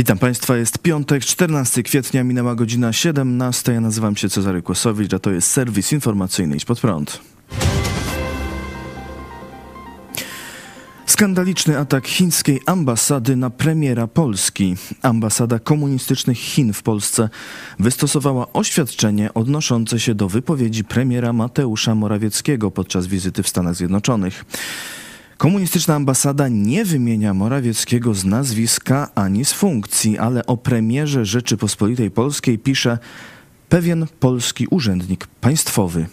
Witam Państwa, jest piątek, 14 kwietnia, minęła godzina 17. Ja nazywam się Cezary Kłosowicz, a to jest serwis informacyjny Idź Pod Prąd. Skandaliczny atak chińskiej ambasady na premiera Polski. Ambasada komunistycznych Chin w Polsce wystosowała oświadczenie odnoszące się do wypowiedzi premiera Mateusza Morawieckiego podczas wizyty w Stanach Zjednoczonych. Komunistyczna ambasada nie wymienia Morawieckiego z nazwiska ani z funkcji, ale o premierze Rzeczypospolitej Polskiej pisze pewien polski urzędnik państwowy.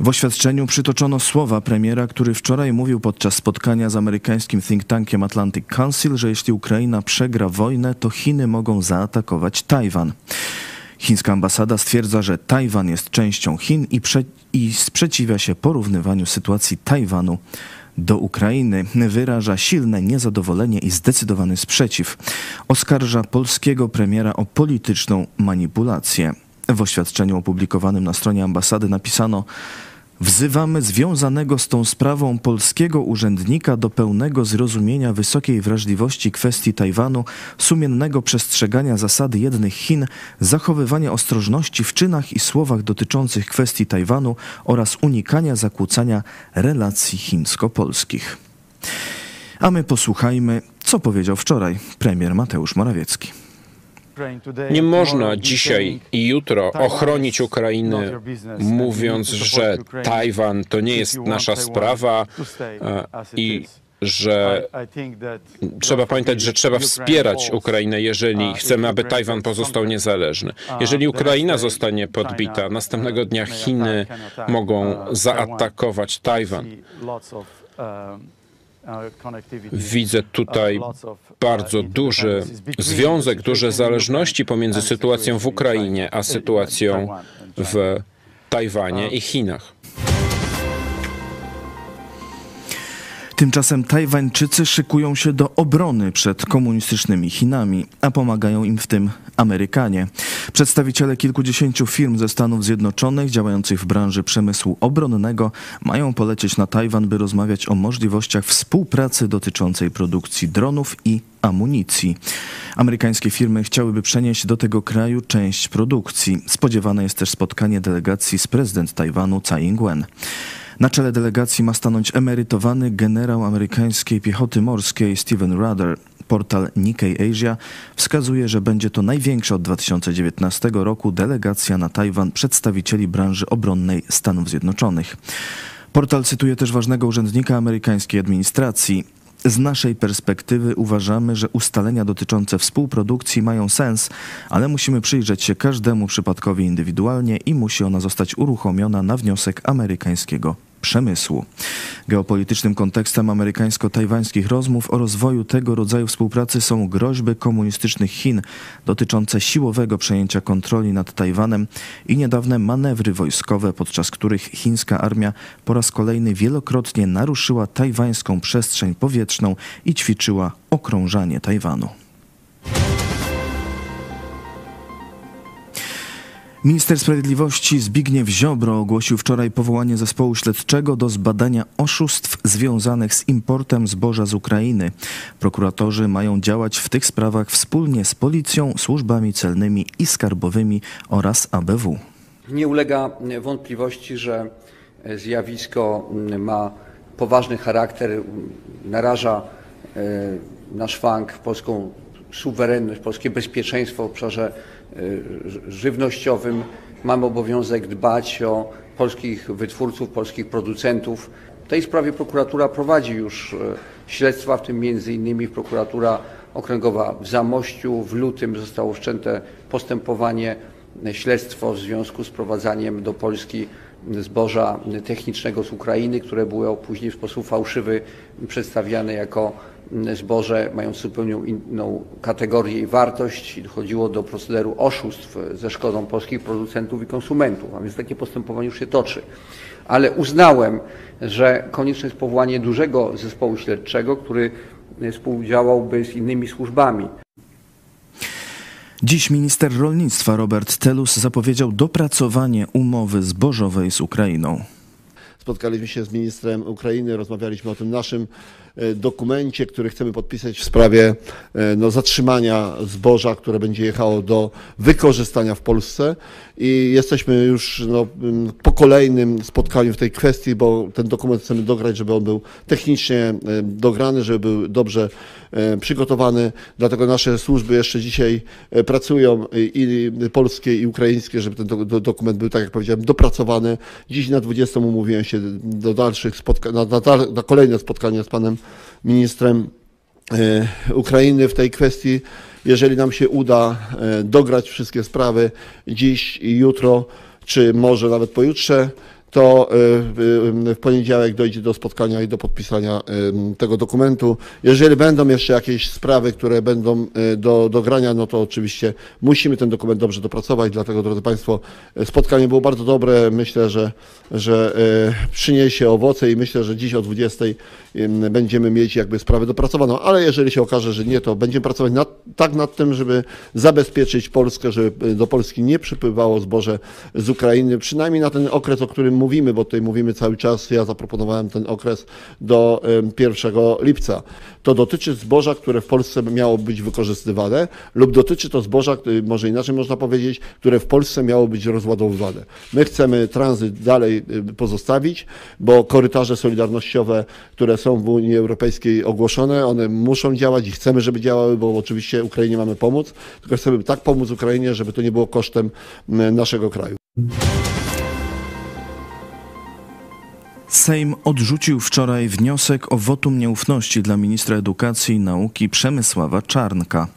W oświadczeniu przytoczono słowa premiera, który wczoraj mówił podczas spotkania z amerykańskim think tankiem Atlantic Council, że jeśli Ukraina przegra wojnę, to Chiny mogą zaatakować Tajwan. Chińska ambasada stwierdza, że Tajwan jest częścią Chin i, i sprzeciwia się porównywaniu sytuacji Tajwanu do Ukrainy. Wyraża silne niezadowolenie i zdecydowany sprzeciw. Oskarża polskiego premiera o polityczną manipulację. W oświadczeniu opublikowanym na stronie ambasady napisano: Wzywamy związanego z tą sprawą polskiego urzędnika do pełnego zrozumienia wysokiej wrażliwości kwestii Tajwanu, sumiennego przestrzegania zasady jednych Chin, zachowywania ostrożności w czynach i słowach dotyczących kwestii Tajwanu oraz unikania zakłócania relacji chińsko-polskich. A my posłuchajmy, co powiedział wczoraj premier Mateusz Morawiecki. Nie można dzisiaj i jutro ochronić Ukrainy, mówiąc, że Tajwan to nie jest nasza sprawa e, i że trzeba pamiętać, że trzeba wspierać Ukrainę, jeżeli chcemy, aby Tajwan pozostał niezależny. Jeżeli Ukraina zostanie podbita, następnego dnia Chiny mogą zaatakować Tajwan. Widzę tutaj bardzo duży związek, duże zależności pomiędzy sytuacją w Ukrainie a sytuacją w Tajwanie i Chinach. Tymczasem Tajwańczycy szykują się do obrony przed komunistycznymi Chinami, a pomagają im w tym Amerykanie. Przedstawiciele kilkudziesięciu firm ze Stanów Zjednoczonych działających w branży przemysłu obronnego mają polecieć na Tajwan, by rozmawiać o możliwościach współpracy dotyczącej produkcji dronów i amunicji. Amerykańskie firmy chciałyby przenieść do tego kraju część produkcji. Spodziewane jest też spotkanie delegacji z prezydent Tajwanu Tsai Ing-wen. Na czele delegacji ma stanąć emerytowany generał amerykańskiej piechoty morskiej Steven Rudder. Portal Nikkei Asia wskazuje, że będzie to największa od 2019 roku delegacja na Tajwan przedstawicieli branży obronnej Stanów Zjednoczonych. Portal cytuje też ważnego urzędnika amerykańskiej administracji. Z naszej perspektywy uważamy, że ustalenia dotyczące współprodukcji mają sens, ale musimy przyjrzeć się każdemu przypadkowi indywidualnie i musi ona zostać uruchomiona na wniosek amerykańskiego przemysłu. Geopolitycznym kontekstem amerykańsko-tajwańskich rozmów o rozwoju tego rodzaju współpracy są groźby komunistycznych Chin dotyczące siłowego przejęcia kontroli nad Tajwanem i niedawne manewry wojskowe, podczas których chińska armia po raz kolejny wielokrotnie naruszyła tajwańską przestrzeń powietrzną i ćwiczyła okrążanie Tajwanu. Minister Sprawiedliwości Zbigniew Ziobro ogłosił wczoraj powołanie zespołu śledczego do zbadania oszustw związanych z importem zboża z Ukrainy. Prokuratorzy mają działać w tych sprawach wspólnie z policją, służbami celnymi i skarbowymi oraz ABW. Nie ulega wątpliwości, że zjawisko ma poważny charakter, naraża na szwank polską suwerenność, polskie bezpieczeństwo w obszarze żywnościowym. Mamy obowiązek dbać o polskich wytwórców, polskich producentów. W tej sprawie prokuratura prowadzi już śledztwa, w tym między innymi prokuratura okręgowa w Zamościu. W lutym zostało wszczęte postępowanie, śledztwo w związku z prowadzaniem do Polski zboża technicznego z Ukrainy, które było później w sposób fałszywy przedstawiane jako zboże mając zupełnie inną kategorię i wartość. Dochodziło do procederu oszustw ze szkodą polskich producentów i konsumentów, a więc takie postępowanie już się toczy. Ale uznałem, że konieczne jest powołanie dużego zespołu śledczego, który współdziałałby z innymi służbami. Dziś minister rolnictwa Robert Telus zapowiedział dopracowanie umowy zbożowej z Ukrainą. Spotkaliśmy się z ministrem Ukrainy, rozmawialiśmy o tym naszym E, dokumencie, który chcemy podpisać w sprawie e, no, zatrzymania zboża, które będzie jechało do wykorzystania w Polsce. I jesteśmy już no, po kolejnym spotkaniu w tej kwestii, bo ten dokument chcemy dograć, żeby on był technicznie e, dograny, żeby był dobrze przygotowany. Dlatego nasze służby jeszcze dzisiaj pracują i polskie i ukraińskie, żeby ten dokument był, tak jak powiedziałem, dopracowany. Dziś na 20 umówiłem się do dalszych spotkań, na, na, na kolejne spotkanie z panem ministrem e, Ukrainy w tej kwestii. Jeżeli nam się uda e, dograć wszystkie sprawy dziś i jutro, czy może nawet pojutrze, to e, w poniedziałek dojdzie do spotkania i do podpisania tego dokumentu. Jeżeli będą jeszcze jakieś sprawy, które będą do, do grania, no to oczywiście musimy ten dokument dobrze dopracować. Dlatego, drodzy Państwo, spotkanie było bardzo dobre. Myślę, że, że przyniesie owoce i myślę, że dziś o 20 będziemy mieć jakby sprawę dopracowaną. Ale jeżeli się okaże, że nie, to będziemy pracować nad, tak nad tym, żeby zabezpieczyć Polskę, żeby do Polski nie przypływało zboże z Ukrainy, przynajmniej na ten okres, o którym mówimy, bo tutaj mówimy cały czas, ja zaproponowałem ten okres do 1 lipca. To dotyczy zboża, które w Polsce miało być wykorzystywane lub dotyczy to zboża, może inaczej można powiedzieć, które w Polsce miało być rozładowywane. My chcemy tranzyt dalej y, pozostawić, bo korytarze solidarnościowe, które są w Unii Europejskiej ogłoszone, one muszą działać i chcemy, żeby działały, bo oczywiście Ukrainie mamy pomóc, tylko chcemy tak pomóc Ukrainie, żeby to nie było kosztem naszego kraju. Sejm odrzucił wczoraj wniosek o wotum nieufności dla ministra edukacji i nauki Przemysława Czarnka.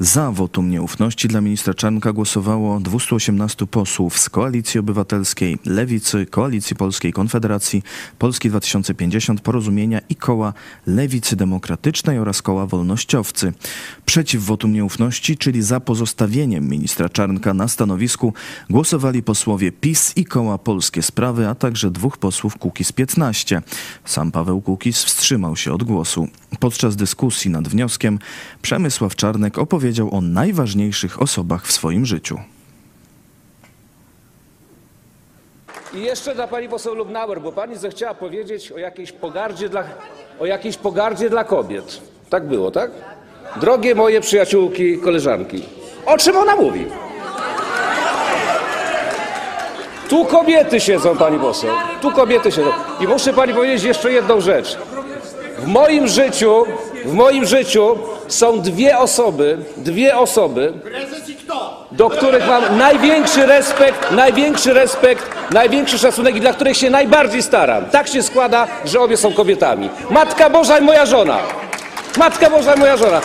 Za wotum nieufności dla ministra Czarnka głosowało 218 posłów z Koalicji Obywatelskiej, Lewicy, Koalicji Polskiej, Konfederacji, Polski 2050, Porozumienia i Koła Lewicy Demokratycznej oraz Koła Wolnościowcy. Przeciw wotum nieufności, czyli za pozostawieniem ministra Czarnka na stanowisku, głosowali posłowie PiS i Koła Polskie Sprawy, a także dwóch posłów Kukiz 15. Sam Paweł Kukiz wstrzymał się od głosu. Podczas dyskusji nad wnioskiem Przemysław Czarnek opowiedział o najważniejszych osobach w swoim życiu. I jeszcze dla pani poseł Lubnauer, bo pani zechciała powiedzieć o jakiejś pogardzie dla, o jakiejś pogardzie dla kobiet. Tak było, tak? Drogie moje przyjaciółki, koleżanki, o czym ona mówi? Tu kobiety siedzą, pani poseł. Tu kobiety siedzą. I muszę pani powiedzieć jeszcze jedną rzecz. W moim życiu, w moim życiu są dwie osoby, dwie osoby, do których mam największy respekt, największy respekt, największy szacunek i dla których się najbardziej staram. Tak się składa, że obie są kobietami. Matka Boża i moja żona. Matka Boża i moja żona.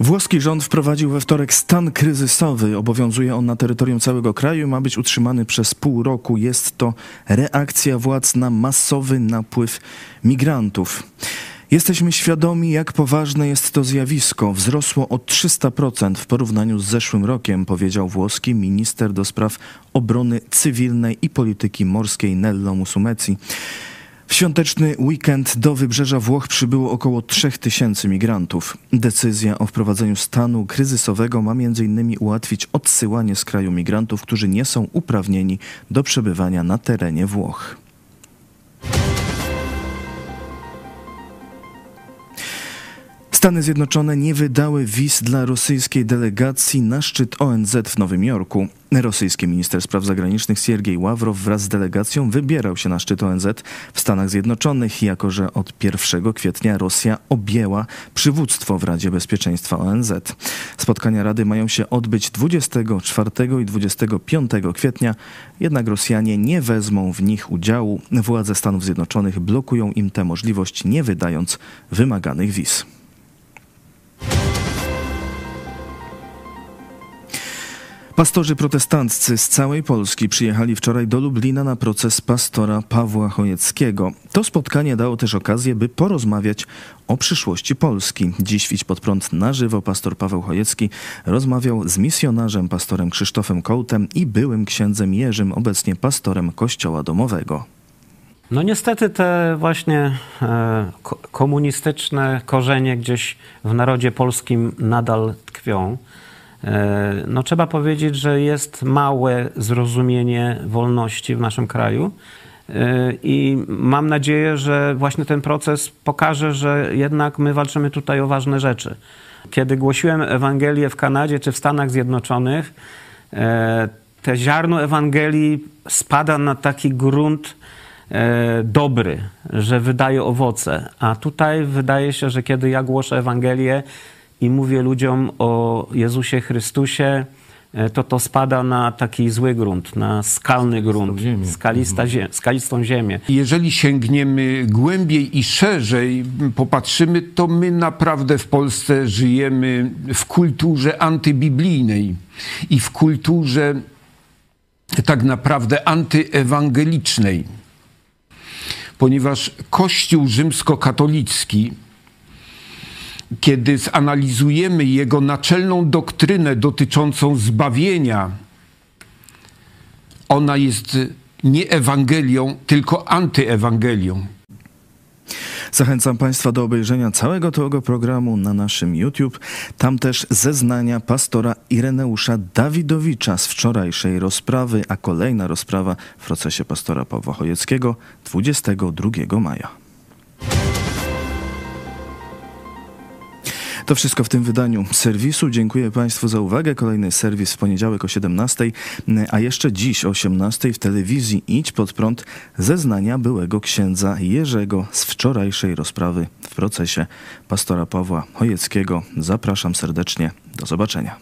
Włoski rząd wprowadził we wtorek stan kryzysowy. Obowiązuje on na terytorium całego kraju i ma być utrzymany przez pół roku. Jest to reakcja władz na masowy napływ migrantów. Jesteśmy świadomi, jak poważne jest to zjawisko. Wzrosło o 300% w porównaniu z zeszłym rokiem, powiedział włoski minister do spraw obrony cywilnej i polityki morskiej Nello Musumeci. W świąteczny weekend do wybrzeża Włoch przybyło około 3000 migrantów. Decyzja o wprowadzeniu stanu kryzysowego ma m.in. ułatwić odsyłanie z kraju migrantów, którzy nie są uprawnieni do przebywania na terenie Włoch. Stany Zjednoczone nie wydały wiz dla rosyjskiej delegacji na szczyt ONZ w Nowym Jorku. Rosyjski minister spraw zagranicznych Siergiej Ławrow wraz z delegacją wybierał się na szczyt ONZ w Stanach Zjednoczonych, jako że od 1 kwietnia Rosja objęła przywództwo w Radzie Bezpieczeństwa ONZ. Spotkania Rady mają się odbyć 24 i 25 kwietnia, jednak Rosjanie nie wezmą w nich udziału. Władze Stanów Zjednoczonych blokują im tę możliwość, nie wydając wymaganych wiz. Pastorzy protestanccy z całej Polski przyjechali wczoraj do Lublina na proces pastora Pawła Chojeckiego. To spotkanie dało też okazję, by porozmawiać o przyszłości Polski. Dziś Widź pod prąd na żywo pastor Paweł Chojecki rozmawiał z misjonarzem pastorem Krzysztofem Kołtem i byłym księdzem Jerzym, obecnie pastorem Kościoła Domowego. No niestety te właśnie e, komunistyczne korzenie gdzieś w narodzie polskim nadal tkwią. E, no, trzeba powiedzieć, że jest małe zrozumienie wolności w naszym kraju. E, I mam nadzieję, że właśnie ten proces pokaże, że jednak my walczymy tutaj o ważne rzeczy. Kiedy głosiłem Ewangelię w Kanadzie czy w Stanach Zjednoczonych, e, te ziarno Ewangelii spada na taki grunt dobry, że wydaje owoce. A tutaj wydaje się, że kiedy ja głoszę Ewangelię, i mówię ludziom o Jezusie Chrystusie, e, to to spada na taki zły grunt, na skalny grunt, skalista mhm. skalistą ziemię. Jeżeli sięgniemy głębiej i szerzej, popatrzymy, to my naprawdę w Polsce żyjemy w kulturze antybiblijnej i w kulturze tak naprawdę antyewangelicznej, ponieważ Kościół rzymskokatolicki kiedy zanalizujemy jego naczelną doktrynę dotyczącą zbawienia, ona jest nie Ewangelią, tylko antyewangelią. Zachęcam Państwa do obejrzenia całego tego programu na naszym YouTube. Tam też zeznania pastora Ireneusza Dawidowicza z wczorajszej rozprawy, a kolejna rozprawa w procesie pastora Pawła Chojeckiego 22 maja. To wszystko w tym wydaniu serwisu. Dziękuję Państwu za uwagę. Kolejny serwis w poniedziałek o 17, a jeszcze dziś o 18 w telewizji Idź pod prąd zeznania byłego księdza Jerzego z wczorajszej rozprawy w procesie pastora Pawła Chojeckiego. Zapraszam serdecznie. Do zobaczenia.